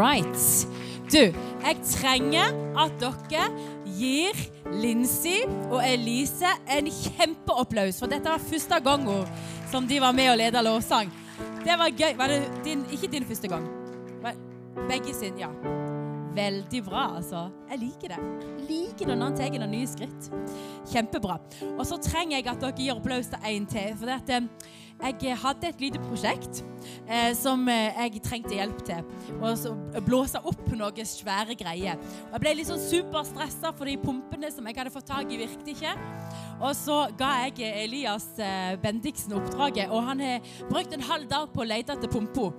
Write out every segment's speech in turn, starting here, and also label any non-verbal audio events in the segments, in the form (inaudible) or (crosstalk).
right. Du, jeg trenger at dere gir Lincy og Elise en kjempeapplaus. For dette var første gangen som de var med og leda lovsang. Det var gøy. Var det din, ikke din første gang? Begge sin, ja. Veldig bra, altså. Jeg liker det. Liker det når han tar noen nye skritt. Kjempebra. Og så trenger jeg at dere gir applaus til en til. For det at, eh, jeg hadde et lite prosjekt eh, som eh, jeg trengte hjelp til. Og så blåse opp noen svære greier. Og jeg ble litt sånn superstressa, for de pumpene som jeg hadde fått tak i, virket ikke. Og så ga jeg Elias eh, Bendiksen oppdraget, og han har brukt en halv dag på å lete etter pumpa.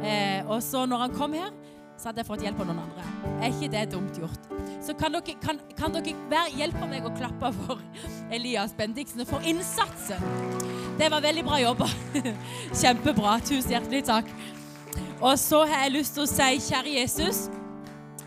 Eh, og så når han kom her, så hadde jeg fått hjelp av noen andre. Er ikke det dumt gjort? Så kan dere, kan, kan dere være, hjelpe meg å klappe for (laughs) Elias Bendiksen og for innsatsen? Det var veldig bra jobba. (laughs) Kjempebra. Tusen hjertelig takk. Og så har jeg lyst til å si, kjære Jesus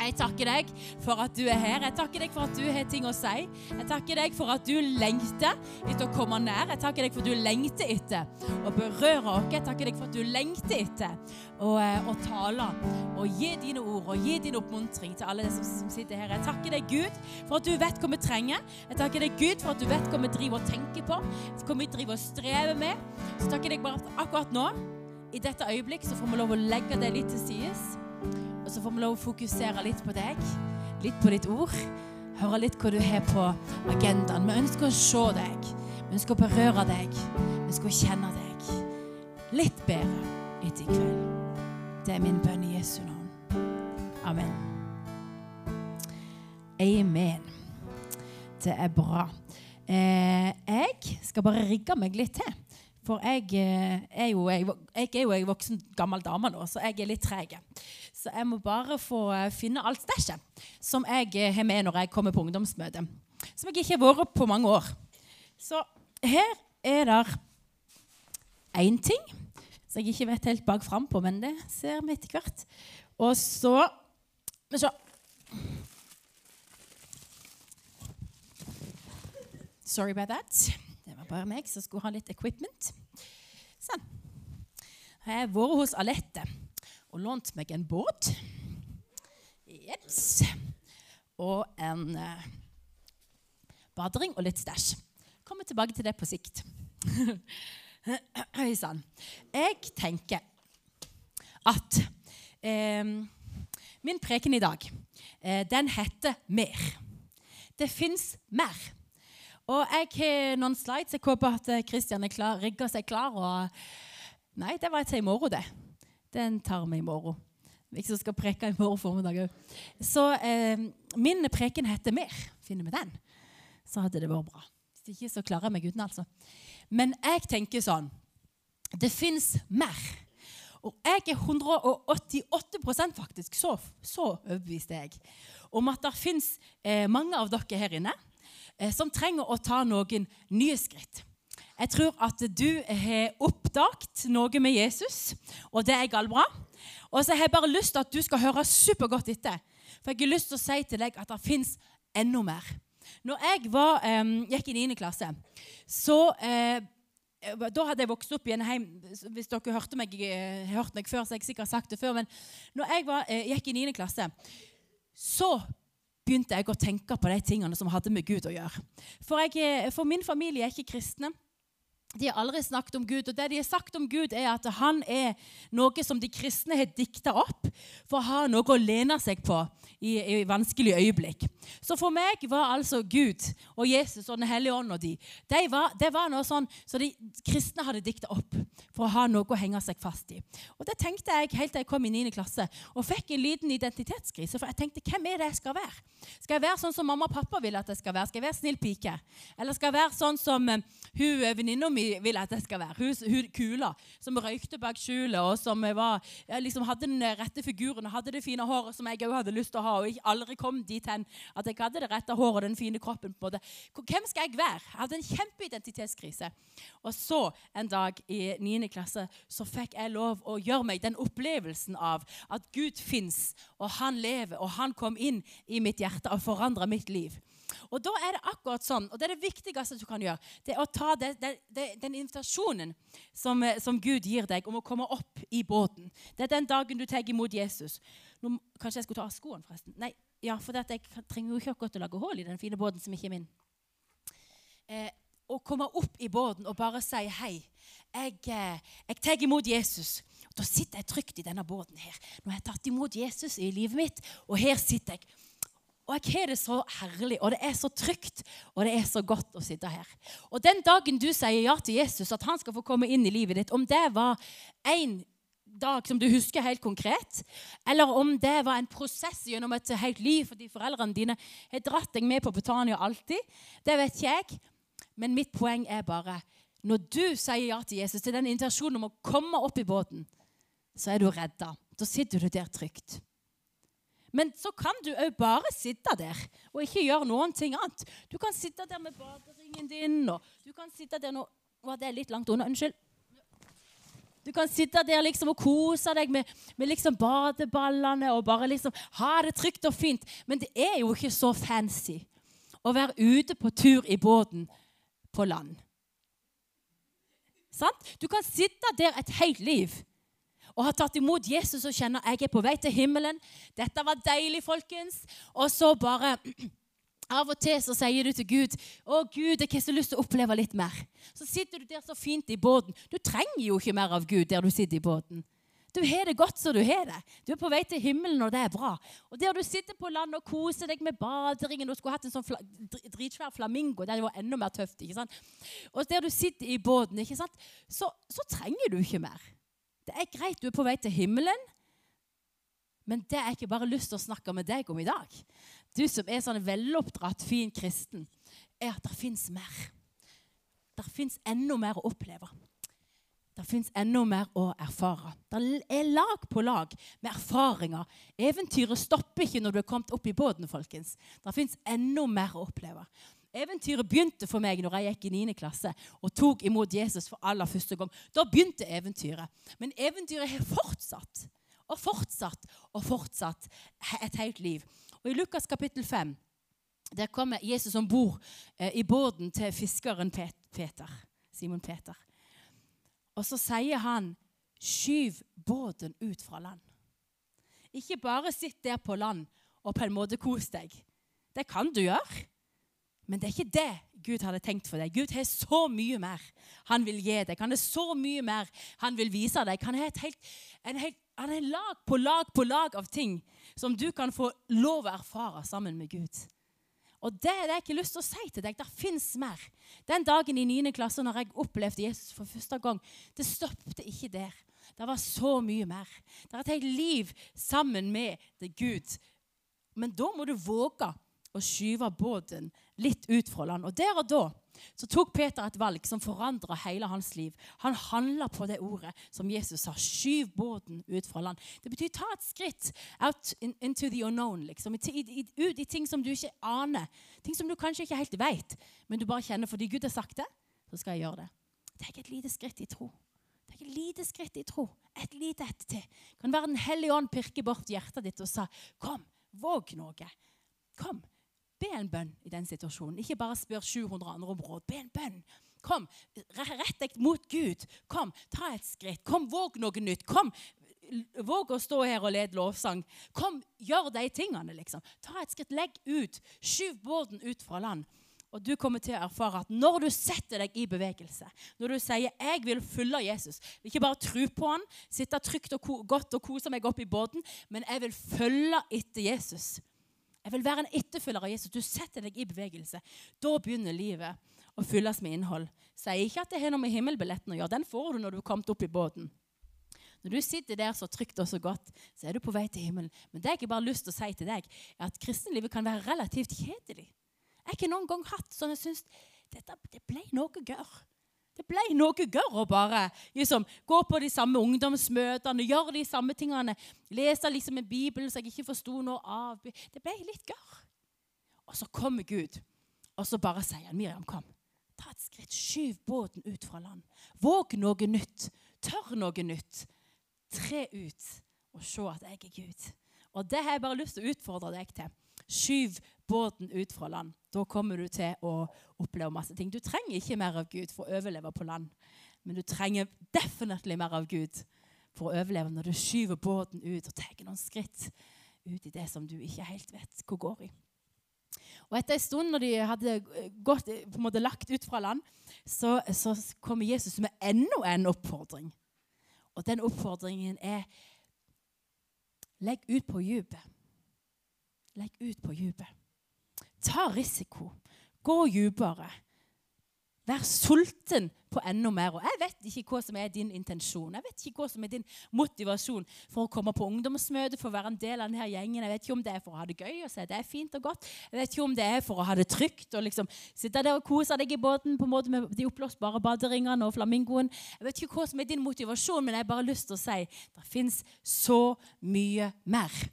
jeg takker deg for at du er her. Jeg takker deg for at du har ting å si. Jeg takker deg for at du lengter etter å komme nær. Jeg takker deg for at du lengter etter å berøre oss. Jeg takker deg for at du lengter etter å, eh, å tale og gi dine ord og gi din oppmuntring til alle som, som sitter her. Jeg takker deg, Gud, for at du vet hva vi trenger. Jeg takker deg, Gud, for at du vet hva vi driver og tenker på, hva vi driver og strever med. Så takker jeg deg bare at akkurat nå, i dette øyeblikk, så får vi lov å legge det litt til sides. Så får vi lov å fokusere litt på deg, litt på ditt ord. Høre litt hva du har på agendaen. Vi ønsker å se deg. Vi ønsker å berøre deg. Vi ønsker å kjenne deg litt bedre etter i kveld. Det er min bønn i Jesu navn. Amen. Amen. Det er bra. Eh, jeg skal bare rigge meg litt til. For jeg eh, er jo jeg, jeg er jo ei voksen, gammel dame nå, så jeg er litt treg. Så jeg må bare få eh, finne alt stæsjet som jeg eh, har med når jeg kommer på ungdomsmøte. Som jeg ikke har vært på mange år. Så her er det én ting som jeg ikke vet helt bak fram på, men det ser vi etter hvert. Og så Men se. Sorry about that. Det var bare meg som skulle ha litt equipment. Sånn. Jeg har vært hos Alette og lånt meg en båt. Jeps. Og en eh, badering og litt stæsj. Kommer tilbake til det på sikt. (laughs) Hei sann. Jeg tenker at eh, min preken i dag, eh, den heter Mer. Det fins mer. Og jeg har noen slides. Jeg håper at Kristian er klar, rigger seg klar. Og... Nei, det var til i morgen, det. Den tar vi i morgen. Ikke som skal preke i morgen formiddag òg. Så eh, min preken heter Mer. Finner vi den, så hadde det vært bra. Hvis ikke, så klarer jeg meg uten, altså. Men jeg tenker sånn Det fins mer. Og jeg er 188% faktisk, så, så overbevist er jeg, om at det fins eh, mange av dere her inne eh, som trenger å ta noen nye skritt. Jeg tror at du har oppdaget noe med Jesus, og det er gallbra. Og så har jeg bare lyst til at du skal høre supergodt etter. For jeg har lyst til å si til deg at det fins enda mer. Når jeg var, eh, gikk i 9. klasse, så eh, da hadde jeg vokst opp i en heim Hvis dere hørte meg, eh, hørt meg før, så har jeg sikkert sagt det før. Men når jeg var, eh, gikk i 9. klasse, så begynte jeg å tenke på de tingene som hadde med Gud å gjøre. For, jeg, eh, for min familie er ikke kristne. De har aldri snakket om Gud. Og det de har sagt om Gud, er at han er noe som de kristne har dikta opp for å ha noe å lene seg på i, i vanskelige øyeblikk. Så for meg var altså Gud og Jesus og Den hellige ånd og de, de var, det var noe sånn så de kristne hadde dikta opp for å ha noe å henge seg fast i. Og det tenkte jeg helt til jeg kom i 9. klasse og fikk en liten identitetskrise. For jeg tenkte, hvem er det jeg skal være? Skal jeg være sånn som mamma og pappa vil at jeg skal være? Skal jeg være snill pike? Eller skal jeg være sånn som uh, hun venninna mi vil at jeg skal være? Hun, hun kula som røykte bak skjulet, og som var, liksom hadde den rette figuren og hadde det fine håret som jeg òg hadde lyst til å ha, og jeg aldri kom dit hen at jeg hadde det rette håret og den fine kroppen. på det. Hvem skal jeg være? Jeg hadde en kjempeidentitetskrise. Og så en dag i 9. klasse så fikk jeg lov å gjøre meg den opplevelsen av at Gud fins, og han lever, og han kom inn i mitt hjerte og forandra mitt liv. Og da er det akkurat sånn, og det er det viktigste du kan gjøre, det er å ta det, det, det, den invitasjonen som, eh, som, Gud gir deg om å komme opp i båten. Det er den dagen du tar imot Jesus. Nå, kanskje jeg skulle ta av skoene, forresten. Nei, ja, for jeg trenger jo ikke akkurat å lage hull i den fine båten som ikke er min. Eh, å komme opp i båten og bare si hei. Jeg, eh, jeg tar imot Jesus. Da sitter jeg trygt i denne båten her. Nå har jeg tatt imot Jesus i livet mitt, og her sitter jeg. Og jeg har det så herlig, og det er så trygt, og det er så godt å sitte her. Og den dagen du sier ja til Jesus, at han skal få komme inn i livet ditt, om det var en dag som du husker helt konkret, eller om det var en prosess gjennom et helt liv fordi foreldrene dine har dratt deg med på Betania alltid, det vet ikke jeg. Men mitt poeng er bare når du sier ja til Jesus, til den invitasjonen om å komme opp i båten, så er du redda. Da sitter du der trygt. Men så kan du òg bare sitte der og ikke gjøre noen ting annet. Du kan sitte der med baderingen din, og du kan sitte der nå Var det litt langt unna? Unnskyld. Du kan sitte der liksom og kose deg med, med liksom badeballene og bare liksom ha det trygt og fint. Men det er jo ikke så fancy å være ute på tur i båten på land. Sant? Du kan sitte der et helt liv og har tatt imot Jesus og kjenner jeg er på vei til himmelen. Dette var deilig, folkens. Og så bare (clears throat) Av og til så sier du til Gud å Gud, jeg har så lyst til å oppleve litt mer. Så sitter du der så fint i båten. Du trenger jo ikke mer av Gud der du sitter i båten. Du har det godt som du har det. Du er på vei til himmelen, og det er bra. Og der du sitter på land og koser deg med baderingen Du skulle hatt en sånn fla, dritsvær flamingo. Det var enda mer tøft. ikke sant? Og der du sitter i båten, ikke sant? Så, så trenger du ikke mer. Det er greit, du er på vei til himmelen. Men det er ikke bare lyst til å snakke med deg om i dag. Du som er sånn veloppdratt, fin kristen, er at det fins mer. Det fins enda mer å oppleve. Det fins enda mer å erfare. Det er lag på lag med erfaringer. Eventyret stopper ikke når du er kommet opp i båten. folkens. Det fins enda mer å oppleve. Eventyret begynte for meg når jeg gikk i 9. klasse og tok imot Jesus for aller første gang. Da begynte eventyret. Men eventyret har fortsatt og fortsatt og fortsatt et helt liv. Og I Lukas kapittel 5 der kommer Jesus om bord eh, i båten til fiskeren Peter, Simon Peter. Og så sier han, 'Skyv båten ut fra land'. Ikke bare sitt der på land og på en måte kos deg. Det kan du gjøre. Men det er ikke det Gud hadde tenkt for deg. Gud har så mye mer han vil gi deg. Han har så mye mer han vil vise deg. Han har et helt, en helt, han er lag på lag på lag av ting som du kan få lov å erfare sammen med Gud. Og det er det jeg ikke lyst til å si til deg. Det fins mer. Den dagen i 9. klasse når jeg opplevde Jesus for første gang, det stoppet ikke der. Det var så mye mer. Det er et helt liv sammen med det Gud. Men da må du våge å skyve båten litt ut fra land. Og der og da så tok Peter et valg som forandra hele hans liv. Han handla på det ordet som Jesus sa. Skyv båten ut fra land. Det betyr ta et skritt out in, into the unknown. Liksom. ut i ting som du ikke aner. Ting som du kanskje ikke helt vet, men du bare kjenner fordi Gud har sagt det. Så skal jeg gjøre det. Tek et lite skritt i tro. Tek et lite skritt i tro. Et lite ett til. Kan være Den hellige ånd pirke bort hjertet ditt og sa, 'Kom, våg noe'. Kom, Be en bønn i den situasjonen. Ikke bare spør 700 andre om råd. Be en bønn. Kom, rett deg mot Gud. Kom, ta et skritt. Kom, våg noe nytt. Kom, våg å stå her og lede lovsang. Kom, gjør de tingene, liksom. Ta et skritt. Legg ut. Skyv båten ut fra land. Og du kommer til å erfare at når du setter deg i bevegelse, når du sier 'jeg vil følge Jesus', ikke bare tro på han, sitte trygt og godt og kose meg opp i båten, men jeg vil følge etter Jesus. Jeg vil være en etterfølger av Jesus. Du setter deg i bevegelse. Da begynner livet å fylles med innhold. Sier ikke at det har noe med himmelbilletten å gjøre. Den får du når du er kommet opp i båten. Når du sitter der så trygt og så godt, så er du på vei til himmelen. Men det jeg bare har lyst til å si til deg, er at kristenlivet kan være relativt kjedelig. Jeg har ikke noen gang hatt sånn jeg syns det ble noe gørr. Det ble noe gørr å bare liksom, gå på de samme ungdomsmøtene, gjøre de samme tingene. Lese liksom en bibel som jeg ikke forsto noe av. Det ble litt gørr. Og så kommer Gud, og så bare sier han, Miriam, kom. Ta et skritt. Skyv båten ut fra land. Våg noe nytt. Tør noe nytt. Tre ut og se at jeg er Gud. Og det har jeg bare lyst til å utfordre deg til. Skyv båten ut fra land. Da kommer du til å oppleve masse ting. Du trenger ikke mer av Gud for å overleve på land. Men du trenger definitivt mer av Gud for å overleve når du skyver båten ut og tar noen skritt ut i det som du ikke helt vet hvor går i. Og Etter en stund når de hadde gått, på en måte lagt ut fra land, så, så kommer Jesus med enda en oppfordring. Og den oppfordringen er legg ut på dypet. Legg ut på dypet. Ta risiko. Gå dypere. Vær sulten på enda mer. Og jeg vet ikke hva som er din intensjon. Jeg vet ikke hva som er din motivasjon for å komme på ungdomsmøte, for å være en del av denne gjengen. Jeg vet ikke om det er for å ha det gøy og se det er fint og godt. Jeg vet ikke om det er for å ha det trygt og liksom sitte der og kose deg i båten på en måte med de oppblåsbare baderingene og flamingoen. Jeg vet ikke hva som er din motivasjon, men jeg har bare lyst til å si det fins så mye mer.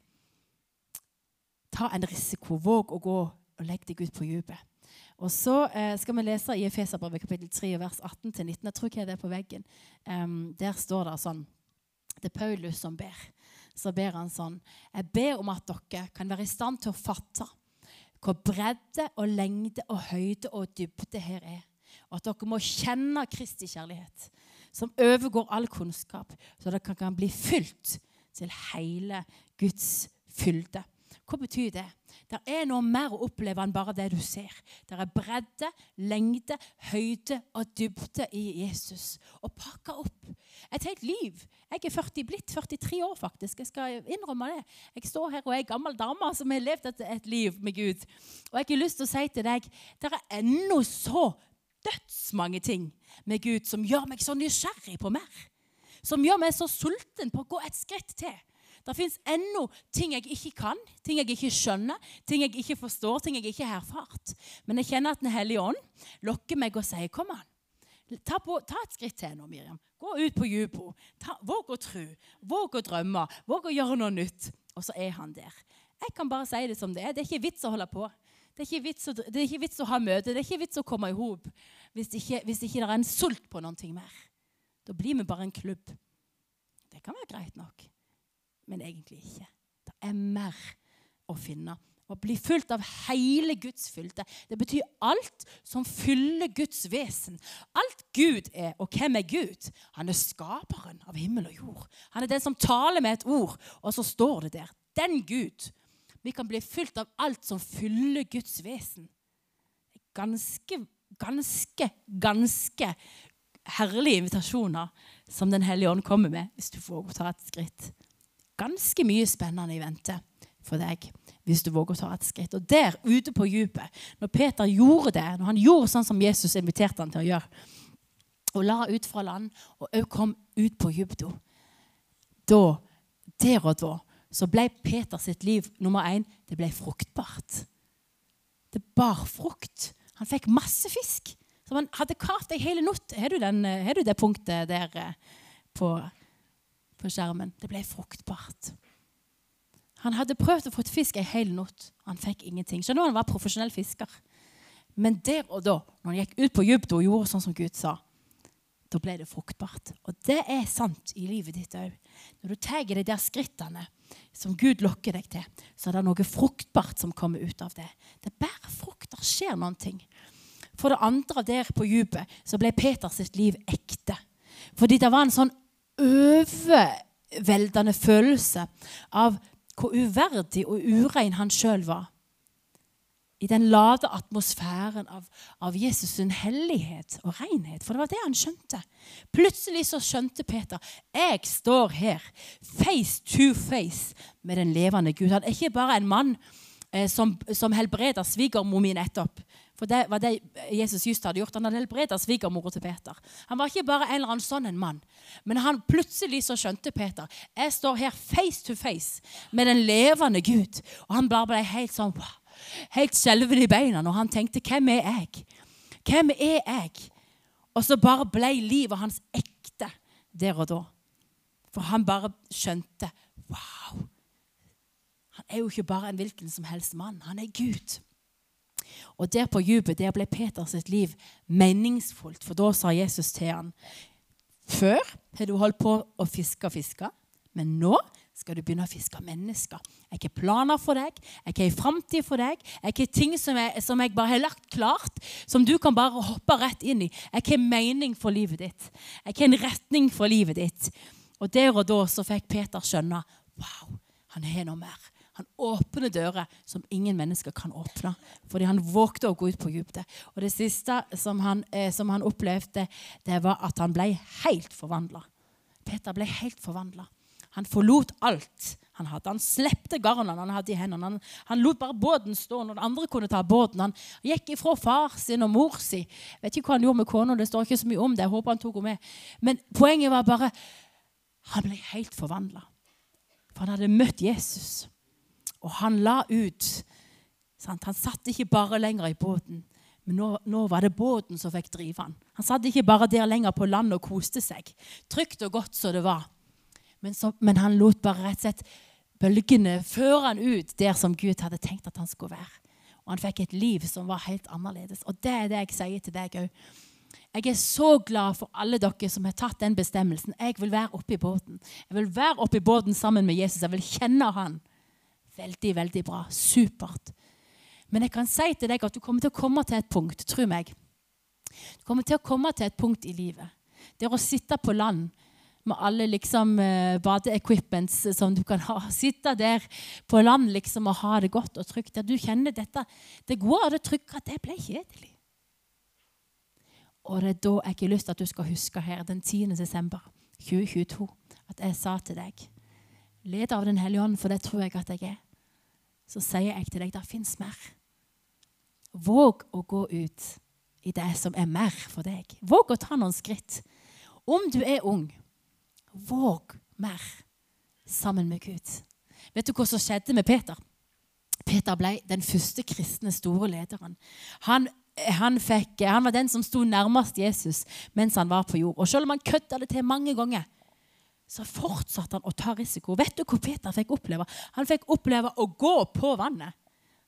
Ta en risiko. Våg å gå og legg deg ut på dypet. Og så eh, skal vi lese i Efeserbrevet kapittel 3 vers 18-19. Jeg tror ikke det er på veggen. Um, der står det sånn Det er Paulus som ber. Så ber han sånn Jeg ber om at dere kan være i stand til å fatte hvor bredde og lengde og høyde og dybde her er. Og at dere må kjenne Kristi kjærlighet, som overgår all kunnskap, så dere kan bli fylt til hele Guds fylde. Hva betyr det? Det er noe mer å oppleve enn bare det du ser. Det er bredde, lengde, høyde og dybde i Jesus. Og pakke opp et helt liv. Jeg er 40, blitt 43 år, faktisk. Jeg skal innrømme det. Jeg står her og er ei gammel dame som har levd et, et, liv med Gud. Og jeg har lyst til å si til deg det er ennå så dødsmange ting med Gud som gjør meg så nysgjerrig på mer. Som gjør meg så sulten på å gå et skritt til. Det fins ennå ting jeg ikke kan, ting jeg ikke skjønner, ting jeg ikke forstår, ting jeg ikke har erfart. Men jeg kjenner at Den hellige ånd lokker meg og sier, 'Kom an, ta, på, ta et skritt til nå, Miriam. Gå ut på dypet. Våg å tro. Våg å drømme. Våg å gjøre noe nytt.' Og så er han der. Jeg kan bare si det som det er. Det er ikke vits å holde på. Det er ikke å, det er ikke vits å ha møte. Det er ikke vits å komme i hop hvis, hvis ikke det er en sult på noe mer. Da blir vi bare en klubb. Det kan være greit nok men egentlig ikke. Det er mer å finne. Å bli fulgt av hele Guds fylde. Det betyr alt som fyller Guds vesen. Alt Gud er, og hvem er Gud? Han er skaperen av himmel og jord. Han er den som taler med et ord, og så står det der. Den Gud. Vi kan bli fylt av alt som fyller Guds vesen. Ganske, ganske, ganske herlige invitasjoner som Den hellige ånd kommer med, hvis du å ta et skritt ganske mye spennende i vente for deg hvis du våger å ta et skritt. Og der ute på dypet, når Peter gjorde det, når han gjorde sånn som Jesus inviterte han til å gjøre, og la ut fra land og òg kom ut på dypet, da, der og da, så ble Peter sitt liv nummer én det ble fruktbart. Det bar frukt. Han fikk masse fisk. Så han hadde kart ei hele natt. Har, har, du det punktet der eh, på på skjermen. Det ble fruktbart. Han hadde prøvd å få fisk ei hel natt. Han fikk ingenting. Skjønner du, Han var profesjonell fisker. Men der og da, når han gikk ut på dypet og gjorde sånn som Gud sa, da ble det fruktbart. Og det er sant i livet ditt òg. Når du tar de der skrittene som Gud lokker deg til, så er det noe fruktbart som kommer ut av det. Det bærer frukt. Det skjer noen ting. For det andre der på dypet så ble Peters liv ekte. Fordi det var en sånn overveldende følelse av hvor uverdig og urein han sjøl var. I den lade atmosfæren av, av Jesus' sin hellighet og renhet. For det var det han skjønte. Plutselig så skjønte Peter jeg står her face to face med den levende Gud. Han er ikke bare en mann eh, som, som helbreder svigermor mi nettopp. For det var det Jesus just hadde gjort. Han hadde helbredet svigermora til Peter. Han var ikke bare en eller annen sånn en mann. Men han plutselig så skjønte Peter jeg står her face to face med den levende Gud. Og han bare ble helt sånn helt skjelven i beina når han tenkte hvem er jeg? Hvem er jeg? Og så bare ble livet hans ekte der og da. For han bare skjønte wow. Han er jo ikke bare en hvilken som helst mann. Han er Gud. Og der på dypet der ble Peters liv meningsfullt, for da sa Jesus til han Før har du holdt på å fiske og fiske, men nå skal du begynne å fiske mennesker. Jeg har planer for deg, jeg har en framtid for deg. Jeg har ting som jeg, som jeg, bare har lagt klart, som du kan bare hoppe rett inn i. Jeg har mening for livet ditt. Jeg har en retning for livet ditt. Og der og da så fikk Peter skjønne wow, han har noe mer. Han åpner dører som ingen mennesker kan åpne. Fordi han vågte å gå ut på dypet. Og det siste som han, eh, som han, opplevde, det var at han ble helt forvandla. Peter ble helt forvandla. Han forlot alt han hadde. Han slepte garnene han hadde i hendene. Han, han, lot bare båten stå når andre kunne ta båten. Han gikk ifra far sin og mor si. Vet ikke hva han gjorde med kona, det står ikke så mye om det. Jeg håper han tok henne med. Men poenget var bare Han ble helt forvandla. For han hadde møtt Jesus. Og han la ut. Sant? Han satt ikke bare lenger i båten, men nå, nå, var det båten som fikk drive han. Han satt ikke bare der lenger på land og koste seg. Trygt og godt som det var. Men, så, men han lot bare rett og slett bølgene føre han ut der som Gud hadde tenkt at han skulle være. Og han fikk et liv som var helt annerledes. Og det er det jeg sier til deg òg. Jeg er så glad for alle dere som har tatt den bestemmelsen. Jeg vil være oppe i båten. Jeg vil være oppe i båten sammen med Jesus. Jeg vil kjenne han. Veldig, veldig bra. Supert. Men jeg kan si til deg at du kommer til å komme til et punkt, tro meg. Du kommer til å komme til et punkt i livet. Det er å sitte på land med alle liksom uh, badeequipments som du kan ha. (laughs) Sitte der på land liksom og ha det godt og trygt. Der du kjenner dette. Det går av det trykket at det ble kjedelig. Og det er da jeg har lyst til at du skal huske her den 10. desember 2022 at jeg sa til deg Led av Den hellige ånd, for det tror jeg at jeg er. Så sier jeg til deg det fins mer. Våg å gå ut i det som er mer for deg. Våg å ta noen skritt. Om du er ung, våg mer sammen med Gud. Vet du hva som skjedde med Peter? Peter ble den første kristne store lederen. Han han, fikk, han, var den som sto nærmest Jesus mens han var på jord. Og selv om han kødda det til mange ganger, så fortsatte han å ta risiko. Vet du hva Peter fikk oppleve? Han fikk oppleve å gå på vannet.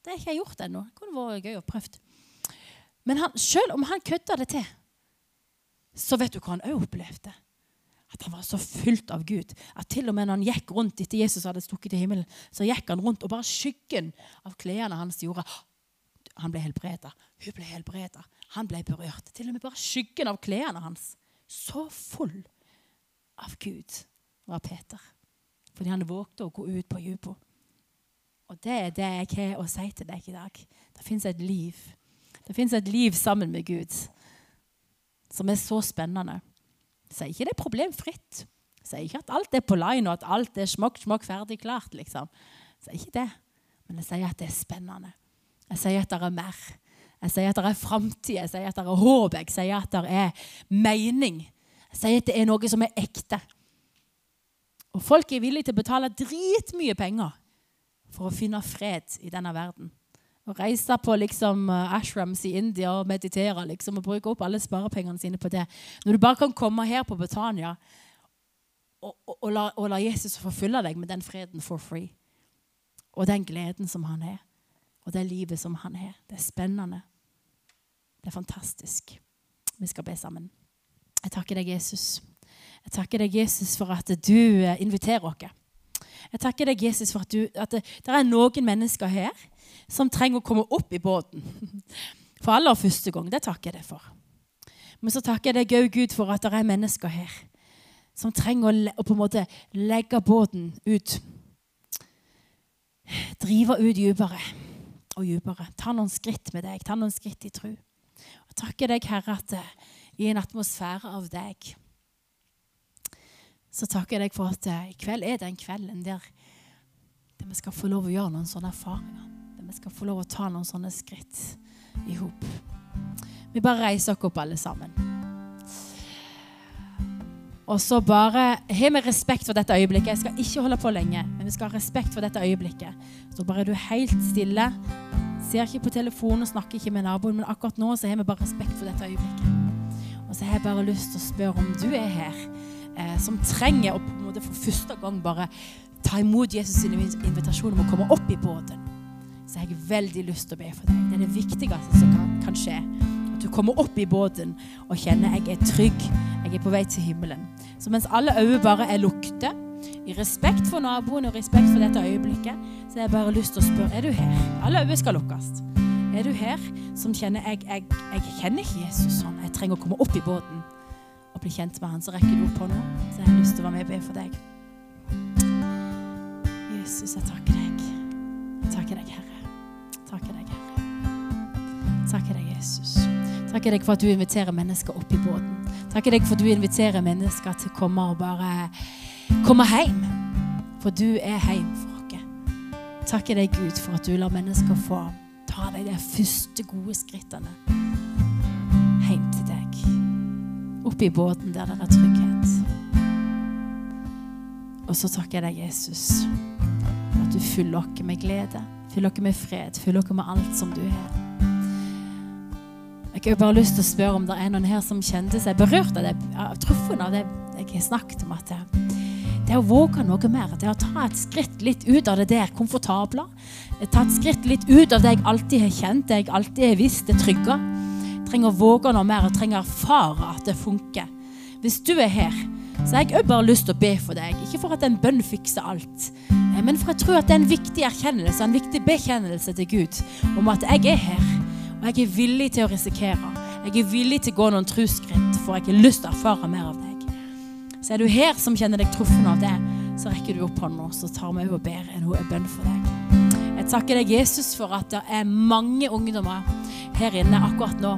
Det har ikke jeg gjort ennå. Det kunne vært gøy å prøve. Men han, selv om han kødda det til, så vet du hva han òg opplevde? At han var så fylt av Gud at til og med når han gikk rundt etter Jesus hadde stukket til himmelen, så gikk han rundt, og bare skyggen av klærne hans gjorde han ble helbreda. Hun ble helbreda. Han ble berørt. Til og med bare skyggen av klærne hans. Så full av Gud var Peter. Fordi han vågte å gå ut på dypet. Og det er det jeg har å si til deg i dag. Det fins et liv. Det fins et liv sammen med Gud som er så spennende. Jeg sier ikke det er problemfritt. Jeg sier ikke at alt er på line, og at alt er smokk, smokk, ferdig, klart. liksom. Jeg sier ikke det. Men jeg sier at det er spennende. Jeg sier at det er mer. Jeg sier at det er framtid. Jeg sier at det er håp. Jeg sier at det er mening. Jeg sier at det er noe som er ekte. Og folk er villige til å betale dritmye penger for å finne fred i denne verden. Å reise på liksom, uh, ashrams i India og meditere liksom, og bruke opp alle sparepengene sine på det. Når du bare kan komme her på Betania og, og, og, la, og la Jesus forfylle deg med den freden for free. Og den gleden som han har og det livet som han har. Det er spennende. Det er fantastisk. Vi skal be sammen. Jeg takker deg, Jesus. Jeg takker deg, Jesus, for at du eh, inviterer oss. Jeg takker deg, Jesus, for at, du, at det, det, er noen mennesker her som trenger å komme opp i båten. For aller første gang. Det takker jeg deg for. Men så takker jeg deg òg, Gud, for at det er mennesker her som trenger å, å på en måte legge båten ut. Drive ut dypere og dypere. Ta noen skritt med deg. Ta noen skritt i tro. Og takker deg, Herre, at uh, i en atmosfære av deg så takker jeg deg for at uh, i kveld er den kvelden der, der vi skal få lov å gjøre noen sånne erfaringer. Der vi skal få lov å ta noen sånne skritt i hop. Vi bare reiser oss opp, alle sammen. Og så bare har vi respekt for dette øyeblikket. Jeg skal ikke holde på lenge, men vi skal ha respekt for dette øyeblikket. Så bare er du helt stille. Ser ikke på telefonen og snakker ikke med naboen, men akkurat nå så har vi bare respekt for dette øyeblikket. Og så har jeg bare lyst til å spørre om du er her eh, som trenger å på en måte for første gang bare ta imot Jesus' sin invitasjon om å komme opp i båten. Så jeg har veldig lyst til å be for deg. Det er det viktigste som kan, kan skje. At du kommer opp i båten og kjenner jeg er trygg. Jeg er på vei til himmelen. Så mens alle øyne bare er lukte, i respekt for naboen og respekt for dette øyeblikket, så har jeg bare lyst til å spørre er du her. Alle øyne skal lukkes. Er du her som kjenner jeg, jeg, jeg kjenner ikke Jesus sånn. Jeg trenger å komme opp i båten bli kjent med han. Så rekker du opp hånda. Så jeg har lyst til å være med og be for deg. Jesus, jeg takker deg. Jeg takker deg, Herre. Takker deg, Herre. Takker deg, Jesus. Takker deg for at du inviterer mennesker opp i båten. Takker deg for at du inviterer mennesker til å komme og bare komme hjem. For du er hjem for oss. Takker deg, Gud, for at du lar mennesker få ta deg de første gode skrittene Opp i båten der det er trygghet. Og så takker jeg deg, Jesus, for at du fyller oss med glede. Fyller oss med fred. Fyller oss med alt som du er. Jeg har bare lyst til å spørre om det er noen her som kjente seg berørt av det, av truffen av det jeg har snakket om. at det å våge noe mer, det å ta et skritt litt ut av det der komfortable. Ta et skritt litt ut av det jeg alltid har kjent, det jeg alltid har visst, det trygge. Trenger våge noe mer og trenger erfare at det funker. Hvis du er her, så har jeg bare lyst til å be for deg. Ikke for at en bønn fikser alt, men for jeg tror at det er en viktig erkjennelse, en viktig bekjennelse til Gud om at jeg er her, og jeg er villig til å risikere. Jeg er villig til å gå noen trosskritt, for jeg har lyst til å erfare mer av deg. Så er du her som kjenner deg truffen av det, så rekker du opp hånda, så tar vi og ber en bønn for deg. Jeg takker deg, Jesus, for at det er mange ungdommer her inne akkurat nå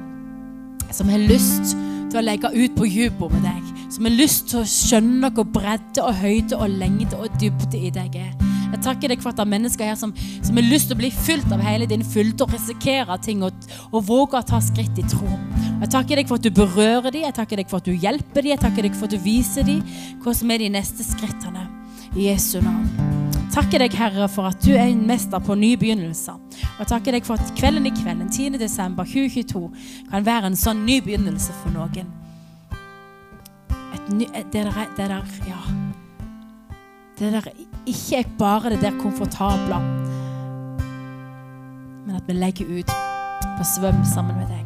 som har lyst til å legge ut på dypet med deg. Som har lyst til å skjønne hvor bredde og høyde og lengde og dybde i deg er. Jeg takker deg for at det er mennesker her som, som har lyst til å bli fylt av hele din fylde og risikere ting og, og våge å ta skritt i tro. Jeg takker deg for at du berører dem, jeg takker deg for at du hjelper dem, jeg takker deg for at du viser dem hva som er de neste skrittene. I Jesu navn. Takker deg, Herre, for at du er en mester på nye begynnelser. Og takker deg for at kvelden i kvelden, 10. desember 2022, kan være en sånn ny begynnelse for noen. Ny, det der, det der Ja. Det der ikke er bare det der komfortable, men at vi legger ut på svøm sammen med deg.